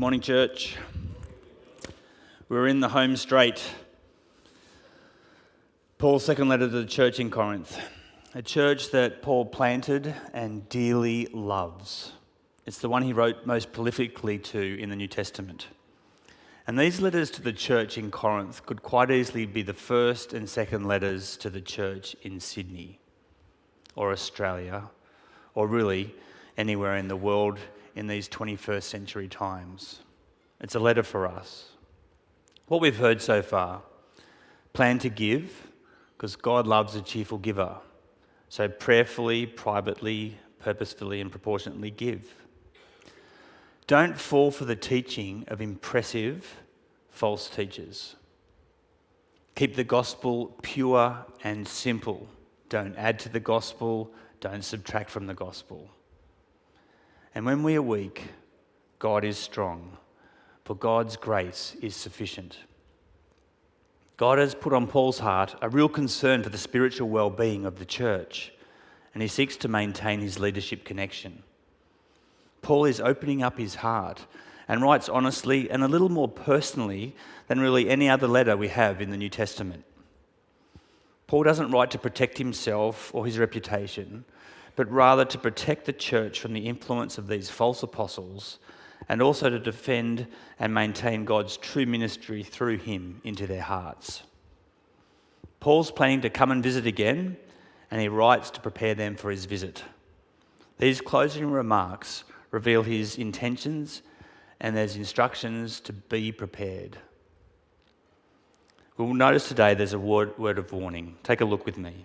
Good morning, church. We're in the home straight. Paul's second letter to the church in Corinth, a church that Paul planted and dearly loves. It's the one he wrote most prolifically to in the New Testament. And these letters to the church in Corinth could quite easily be the first and second letters to the church in Sydney or Australia or really anywhere in the world in these 21st century times. It's a letter for us. What we've heard so far plan to give, because God loves a cheerful giver. So prayerfully, privately, purposefully, and proportionately give. Don't fall for the teaching of impressive false teachers. Keep the gospel pure and simple. Don't add to the gospel, don't subtract from the gospel. And when we are weak, God is strong, for God's grace is sufficient. God has put on Paul's heart a real concern for the spiritual well being of the church, and he seeks to maintain his leadership connection. Paul is opening up his heart and writes honestly and a little more personally than really any other letter we have in the New Testament. Paul doesn't write to protect himself or his reputation, but rather to protect the church from the influence of these false apostles and also to defend and maintain God's true ministry through him into their hearts. Paul's planning to come and visit again, and he writes to prepare them for his visit. These closing remarks reveal his intentions and there's instructions to be prepared. We'll notice today there's a word, word of warning. Take a look with me.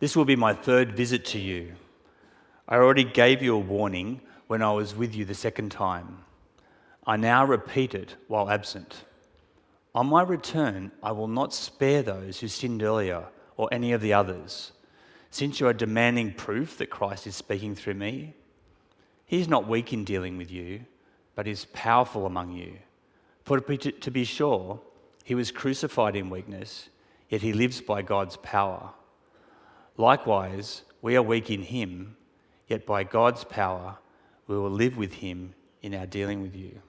This will be my third visit to you. I already gave you a warning when I was with you the second time. I now repeat it while absent. On my return, I will not spare those who sinned earlier or any of the others. Since you are demanding proof that Christ is speaking through me, he is not weak in dealing with you, but is powerful among you. For to be sure, he was crucified in weakness, yet he lives by God's power. Likewise, we are weak in him, yet by God's power, we will live with him in our dealing with you.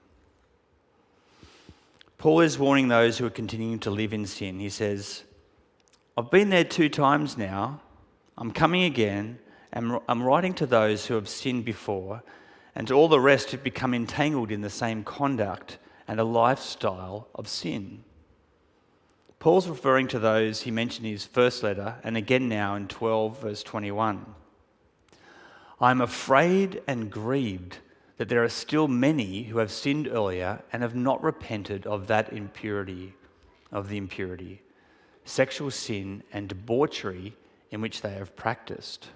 Paul is warning those who are continuing to live in sin. He says, I've been there two times now. I'm coming again, and I'm writing to those who have sinned before and to all the rest who've become entangled in the same conduct and a lifestyle of sin. Paul's referring to those he mentioned in his first letter and again now in 12, verse 21. I'm afraid and grieved that there are still many who have sinned earlier and have not repented of that impurity, of the impurity, sexual sin, and debauchery in which they have practiced.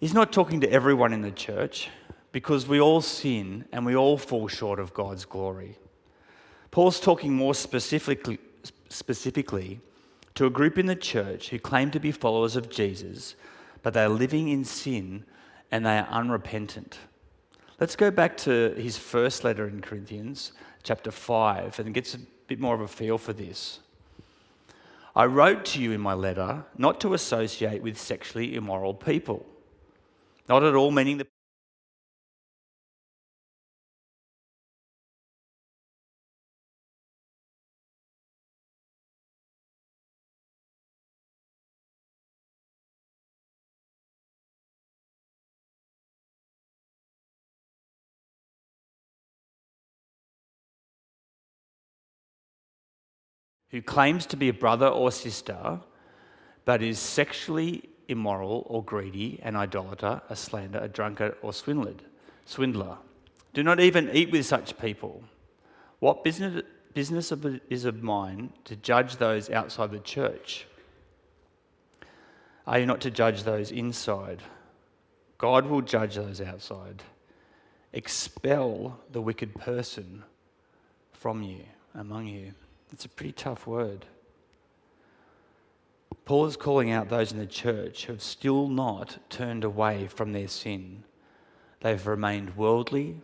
He's not talking to everyone in the church because we all sin and we all fall short of God's glory. Paul's talking more specifically, specifically to a group in the church who claim to be followers of Jesus, but they are living in sin and they are unrepentant. Let's go back to his first letter in Corinthians, chapter 5, and get a bit more of a feel for this. I wrote to you in my letter not to associate with sexually immoral people, not at all meaning the who claims to be a brother or sister, but is sexually immoral or greedy, an idolater, a slanderer, a drunkard, or swindler. Swindler. Do not even eat with such people. What business, business is of mine to judge those outside the church? Are you not to judge those inside? God will judge those outside. Expel the wicked person from you, among you. It's a pretty tough word. Paul is calling out those in the church who have still not turned away from their sin. They've remained worldly,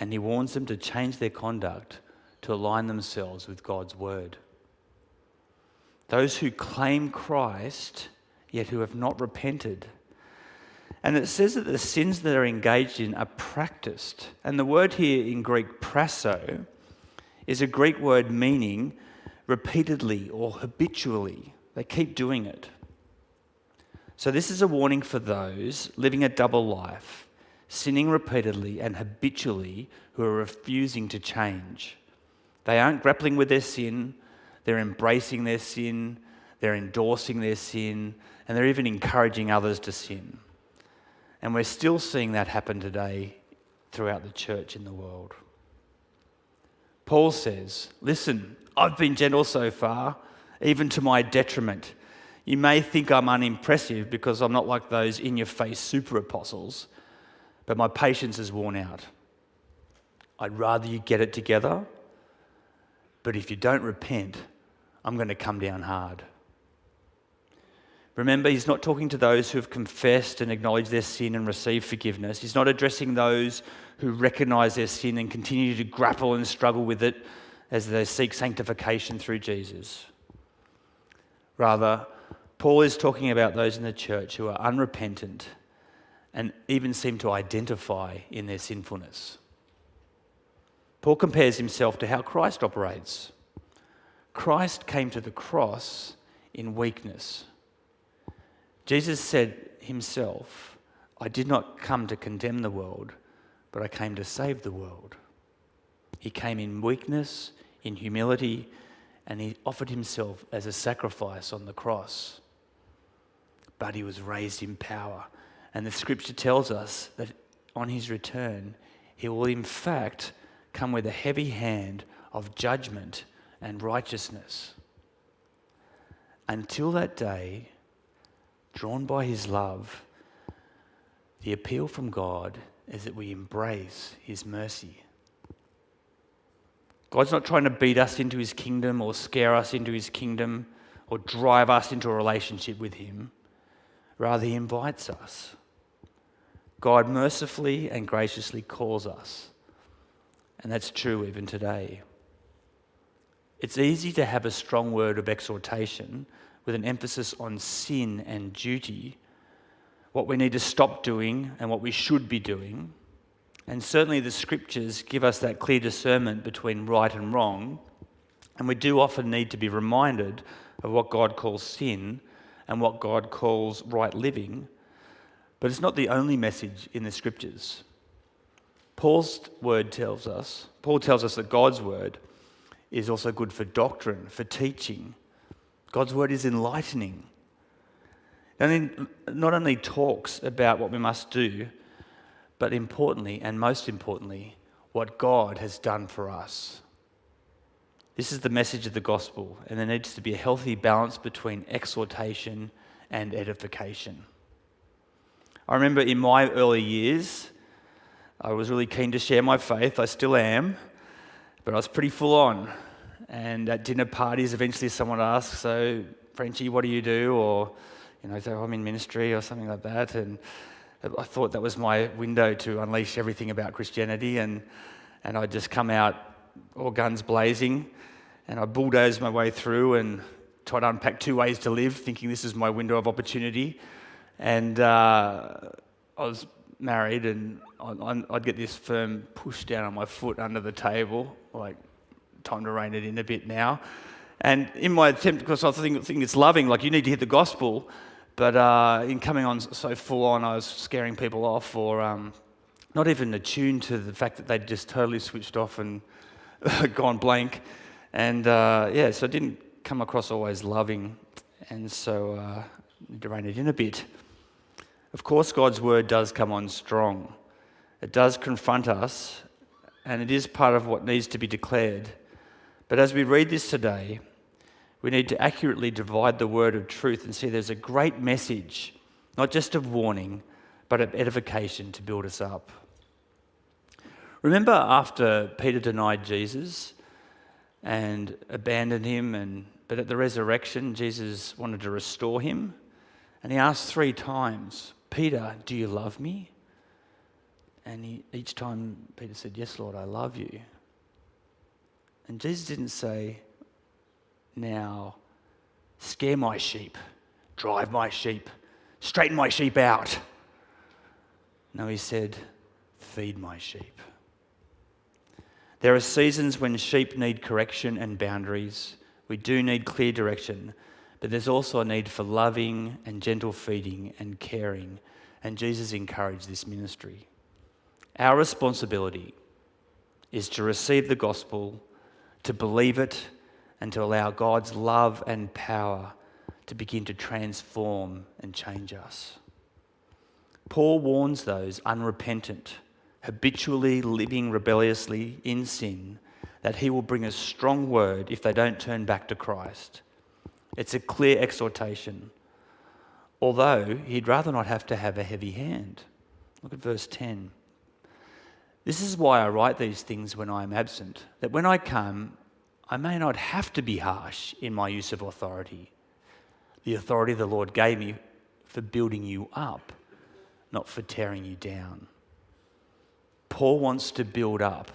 and he warns them to change their conduct to align themselves with God's word. Those who claim Christ, yet who have not repented, And it says that the sins that are engaged in are practiced. And the word here in Greek, prasso, is a Greek word meaning repeatedly or habitually. They keep doing it. So, this is a warning for those living a double life, sinning repeatedly and habitually, who are refusing to change. They aren't grappling with their sin, they're embracing their sin, they're endorsing their sin, and they're even encouraging others to sin. And we're still seeing that happen today throughout the church in the world. Paul says, Listen, I've been gentle so far, even to my detriment. You may think I'm unimpressive because I'm not like those in your face super apostles, but my patience is worn out. I'd rather you get it together, but if you don't repent, I'm going to come down hard. Remember, he's not talking to those who have confessed and acknowledged their sin and received forgiveness. He's not addressing those who recognize their sin and continue to grapple and struggle with it as they seek sanctification through Jesus. Rather, Paul is talking about those in the church who are unrepentant and even seem to identify in their sinfulness. Paul compares himself to how Christ operates. Christ came to the cross in weakness Jesus said himself, I did not come to condemn the world, but I came to save the world. He came in weakness, in humility, and he offered himself as a sacrifice on the cross. But he was raised in power. And the scripture tells us that on his return, he will in fact come with a heavy hand of judgment and righteousness. Until that day, drawn by his love, the appeal from God is that we embrace his mercy. God's not trying to beat us into his kingdom or scare us into his kingdom or drive us into a relationship with him. Rather, he invites us. God mercifully and graciously calls us. And that's true even today. It's easy to have a strong word of exhortation with an emphasis on sin and duty, what we need to stop doing and what we should be doing. And certainly the scriptures give us that clear discernment between right and wrong. And we do often need to be reminded of what God calls sin and what God calls right living. But it's not the only message in the scriptures. Paul's word tells us, Paul tells us that God's word is also good for doctrine, for teaching, God's word is enlightening. And then not only talks about what we must do, but importantly, and most importantly, what God has done for us. This is the message of the gospel, and there needs to be a healthy balance between exhortation and edification. I remember in my early years, I was really keen to share my faith. I still am, but I was pretty full on. And at dinner parties, eventually someone asks, So, Frenchie, what do you do? Or, you know, oh, I'm in ministry or something like that. And I thought that was my window to unleash everything about Christianity. And, and I'd just come out all guns blazing. And I bulldozed my way through and tried to unpack two ways to live, thinking this is my window of opportunity. And uh, I was married, and I'd get this firm push down on my foot under the table, like time to rein it in a bit now. And in my attempt, because I think, think it's loving, like you need to hit the gospel, but uh, in coming on so full on, I was scaring people off or um, not even attuned to the fact that they'd just totally switched off and gone blank. And uh, yeah, so it didn't come across always loving. And so uh, need to rein it in a bit. Of course, God's word does come on strong. It does confront us, and it is part of what needs to be declared. But as we read this today, we need to accurately divide the word of truth and see there's a great message, not just of warning, but of edification to build us up. Remember after Peter denied Jesus and abandoned him, and, but at the resurrection, Jesus wanted to restore him? And he asked three times, Peter, do you love me? And he, each time Peter said, Yes, Lord, I love you. And Jesus didn't say, now scare my sheep, drive my sheep, straighten my sheep out. No, he said, Feed my sheep. There are seasons when sheep need correction and boundaries. We do need clear direction, but there's also a need for loving and gentle feeding and caring. And Jesus encouraged this ministry. Our responsibility is to receive the gospel, to believe it, and to allow God's love and power to begin to transform and change us. Paul warns those unrepentant, habitually living rebelliously in sin, that he will bring a strong word if they don't turn back to Christ. It's a clear exhortation, although he'd rather not have to have a heavy hand. Look at verse 10. This is why I write these things when I am absent, that when I come, I may not have to be harsh in my use of authority, the authority the Lord gave me for building you up, not for tearing you down. Paul wants to build up,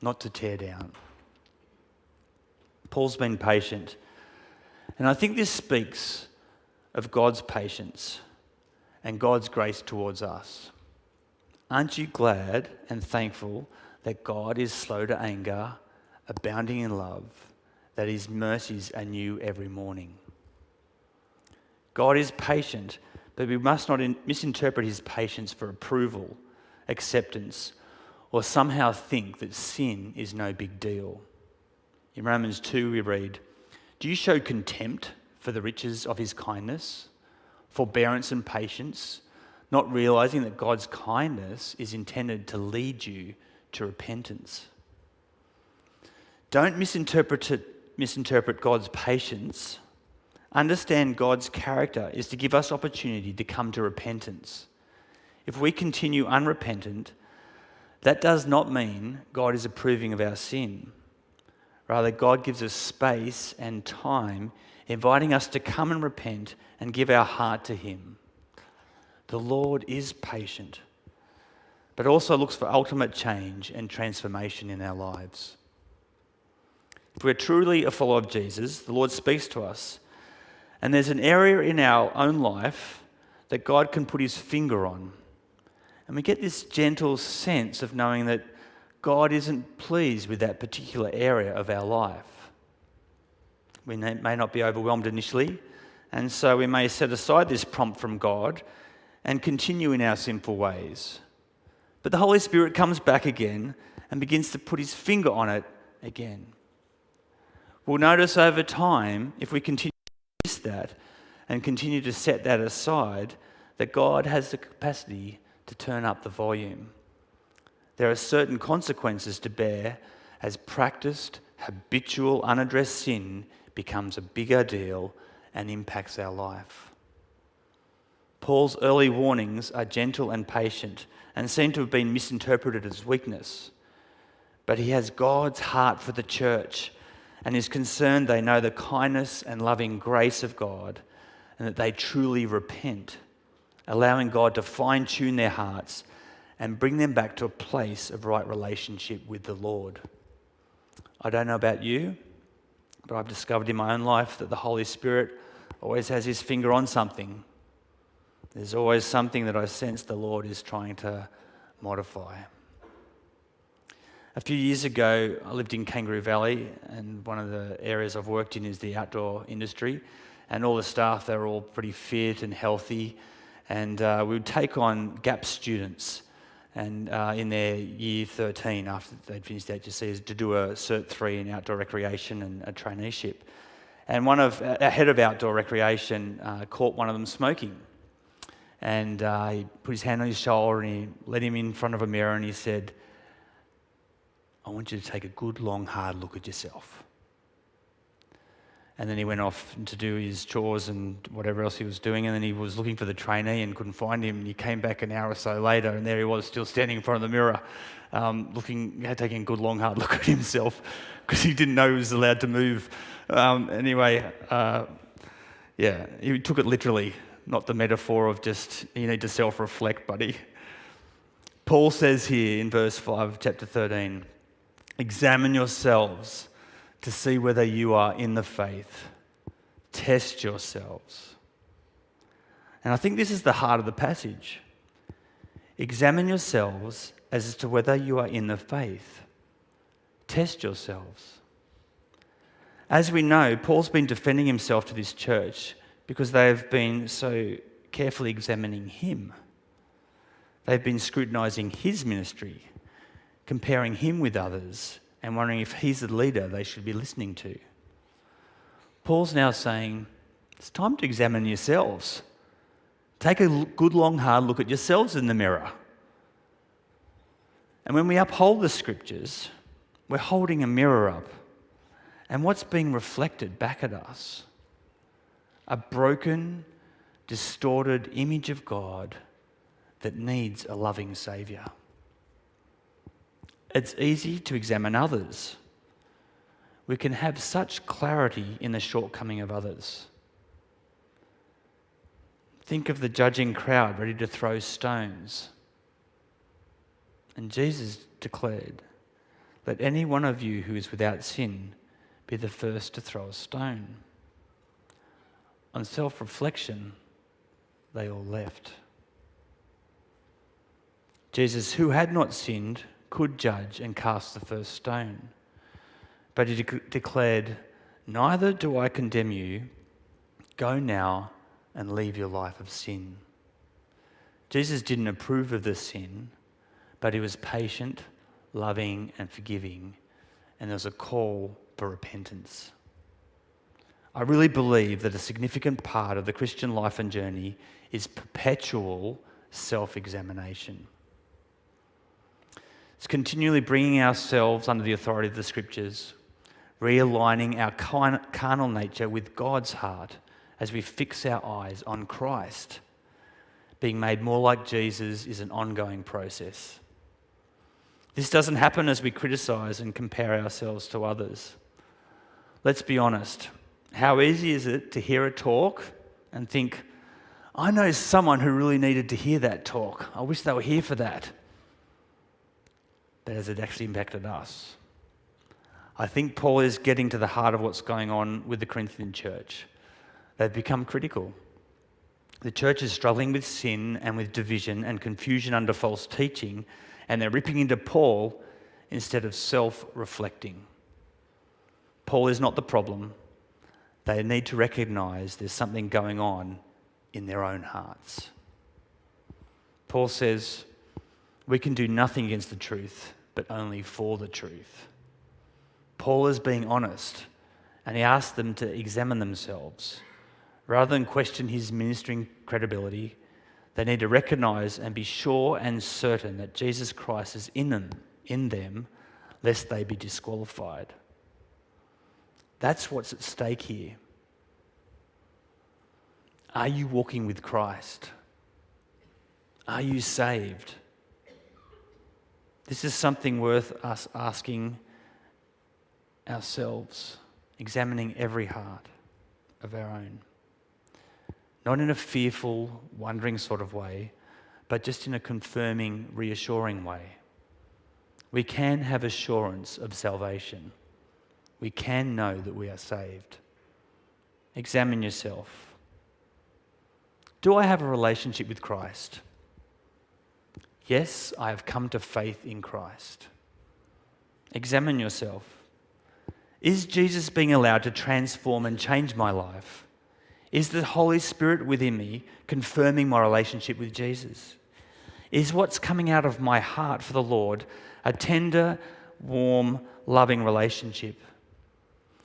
not to tear down. Paul's been patient. And I think this speaks of God's patience and God's grace towards us. Aren't you glad and thankful that God is slow to anger, abounding in love, that his mercies are new every morning? God is patient, but we must not misinterpret his patience for approval, acceptance, or somehow think that sin is no big deal. In Romans 2, we read, Do you show contempt for the riches of his kindness, forbearance, and patience? Not realizing that God's kindness is intended to lead you to repentance. Don't misinterpret, it, misinterpret God's patience. Understand God's character is to give us opportunity to come to repentance. If we continue unrepentant, that does not mean God is approving of our sin. Rather, God gives us space and time, inviting us to come and repent and give our heart to Him. The Lord is patient, but also looks for ultimate change and transformation in our lives. If we're truly a follower of Jesus, the Lord speaks to us, and there's an area in our own life that God can put his finger on. And we get this gentle sense of knowing that God isn't pleased with that particular area of our life. We may not be overwhelmed initially, and so we may set aside this prompt from God and continue in our sinful ways. But the Holy Spirit comes back again and begins to put his finger on it again. We'll notice over time, if we continue to miss that and continue to set that aside, that God has the capacity to turn up the volume. There are certain consequences to bear as practiced, habitual, unaddressed sin becomes a bigger deal and impacts our life. Paul's early warnings are gentle and patient and seem to have been misinterpreted as weakness. But he has God's heart for the church and is concerned they know the kindness and loving grace of God and that they truly repent, allowing God to fine tune their hearts and bring them back to a place of right relationship with the Lord. I don't know about you, but I've discovered in my own life that the Holy Spirit always has his finger on something there's always something that I sense the Lord is trying to modify. A few years ago, I lived in Kangaroo Valley, and one of the areas I've worked in is the outdoor industry. And all the staff, they're all pretty fit and healthy. And uh, we would take on GAP students and uh, in their year 13 after they'd finished the HSC to do a Cert 3 in outdoor recreation and a traineeship. And one of, a head of outdoor recreation uh, caught one of them smoking and uh, he put his hand on his shoulder and he led him in front of a mirror and he said, I want you to take a good, long, hard look at yourself. And then he went off to do his chores and whatever else he was doing. And then he was looking for the trainee and couldn't find him. And he came back an hour or so later, and there he was, still standing in front of the mirror, um, looking, taking a good, long, hard look at himself because he didn't know he was allowed to move. Um, anyway, uh, yeah, he took it literally not the metaphor of just you need to self reflect, buddy. Paul says here in verse 5 of chapter 13 examine yourselves to see whether you are in the faith. Test yourselves. And I think this is the heart of the passage. Examine yourselves as to whether you are in the faith. Test yourselves. As we know, Paul's been defending himself to this church because they have been so carefully examining him. They've been scrutinizing his ministry, comparing him with others, and wondering if he's the leader they should be listening to. Paul's now saying, It's time to examine yourselves. Take a good, long, hard look at yourselves in the mirror. And when we uphold the scriptures, we're holding a mirror up. And what's being reflected back at us? A broken, distorted image of God that needs a loving Saviour. It's easy to examine others. We can have such clarity in the shortcoming of others. Think of the judging crowd ready to throw stones. And Jesus declared, Let any one of you who is without sin be the first to throw a stone. On self reflection, they all left. Jesus, who had not sinned, could judge and cast the first stone. But he de- declared, Neither do I condemn you. Go now and leave your life of sin. Jesus didn't approve of the sin, but he was patient, loving, and forgiving, and there was a call for repentance. I really believe that a significant part of the Christian life and journey is perpetual self examination. It's continually bringing ourselves under the authority of the scriptures, realigning our carnal nature with God's heart as we fix our eyes on Christ. Being made more like Jesus is an ongoing process. This doesn't happen as we criticize and compare ourselves to others. Let's be honest. How easy is it to hear a talk and think, I know someone who really needed to hear that talk. I wish they were here for that. But has it actually impacted us? I think Paul is getting to the heart of what's going on with the Corinthian church. They've become critical. The church is struggling with sin and with division and confusion under false teaching, and they're ripping into Paul instead of self reflecting. Paul is not the problem. They need to recognize there's something going on in their own hearts. Paul says, We can do nothing against the truth, but only for the truth. Paul is being honest, and he asks them to examine themselves. Rather than question his ministering credibility, they need to recognize and be sure and certain that Jesus Christ is in them, in them, lest they be disqualified. That's what's at stake here. Are you walking with Christ? Are you saved? This is something worth us asking ourselves, examining every heart of our own not in a fearful, wondering sort of way, but just in a confirming, reassuring way. We can have assurance of salvation. We can know that we are saved. Examine yourself. Do I have a relationship with Christ? Yes, I have come to faith in Christ. Examine yourself. Is Jesus being allowed to transform and change my life? Is the Holy Spirit within me confirming my relationship with Jesus? Is what's coming out of my heart for the Lord a tender, warm, loving relationship?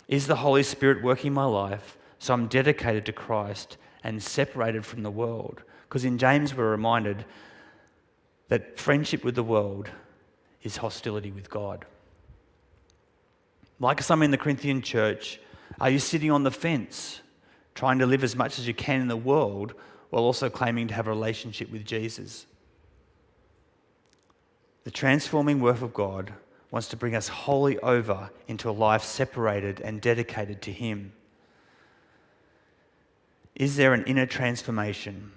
Is the Holy Spirit working my life so I'm dedicated to Christ and separated from the world? Because in James, we're reminded that friendship with the world is hostility with God. Like some in the Corinthian church, are you sitting on the fence? trying to live as much as you can in the world while also claiming to have a relationship with Jesus. The transforming work of God wants to bring us wholly over into a life separated and dedicated to Him. Is there an inner transformation?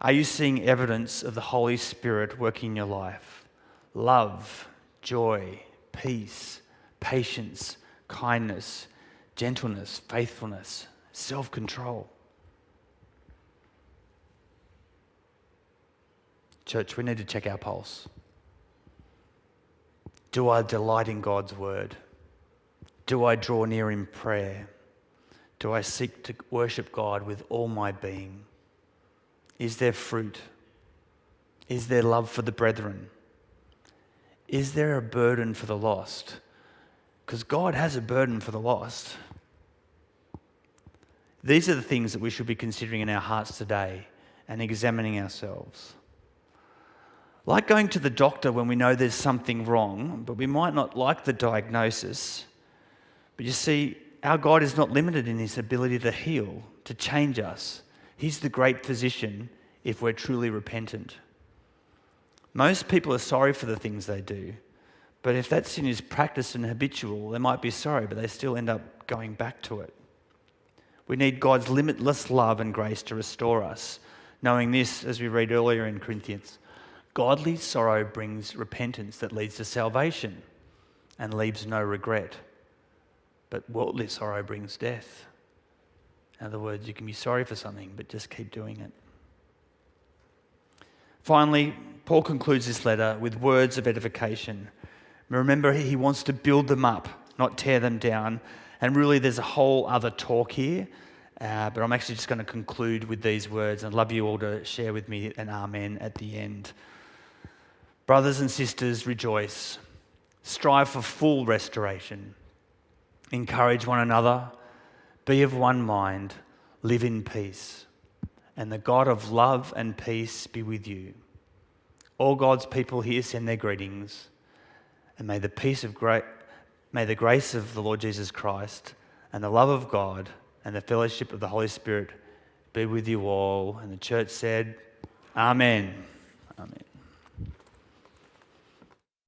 Are you seeing evidence of the Holy Spirit working in your life? Love, joy, peace, patience, kindness, gentleness, faithfulness, self control. Church, we need to check our pulse. Do I delight in God's word? Do I draw near in prayer? Do I seek to worship God with all my being? Is there fruit? Is there love for the brethren? Is there a burden for the lost? Because God has a burden for the lost. These are the things that we should be considering in our hearts today and examining ourselves. Like going to the doctor when we know there's something wrong, but we might not like the diagnosis. But you see, our God is not limited in his ability to heal, to change us. He's the great physician if we're truly repentant. Most people are sorry for the things they do, but if that sin is practiced and habitual, they might be sorry, but they still end up going back to it. We need God's limitless love and grace to restore us. Knowing this, as we read earlier in Corinthians, godly sorrow brings repentance that leads to salvation and leaves no regret. But worldly sorrow brings death. In other words, you can be sorry for something, but just keep doing it. Finally, Paul concludes this letter with words of edification. Remember, he wants to build them up, not tear them down. And really, there's a whole other talk here, uh, but I'm actually just going to conclude with these words. I'd love you all to share with me an amen at the end. Brothers and sisters, rejoice. Strive for full restoration. Encourage one another. Be of one mind. Live in peace. And the God of love and peace be with you. All God's people here send their greetings. And may the peace of great May the grace of the Lord Jesus Christ and the love of God and the fellowship of the Holy Spirit be with you all. And the church said, Amen. Amen.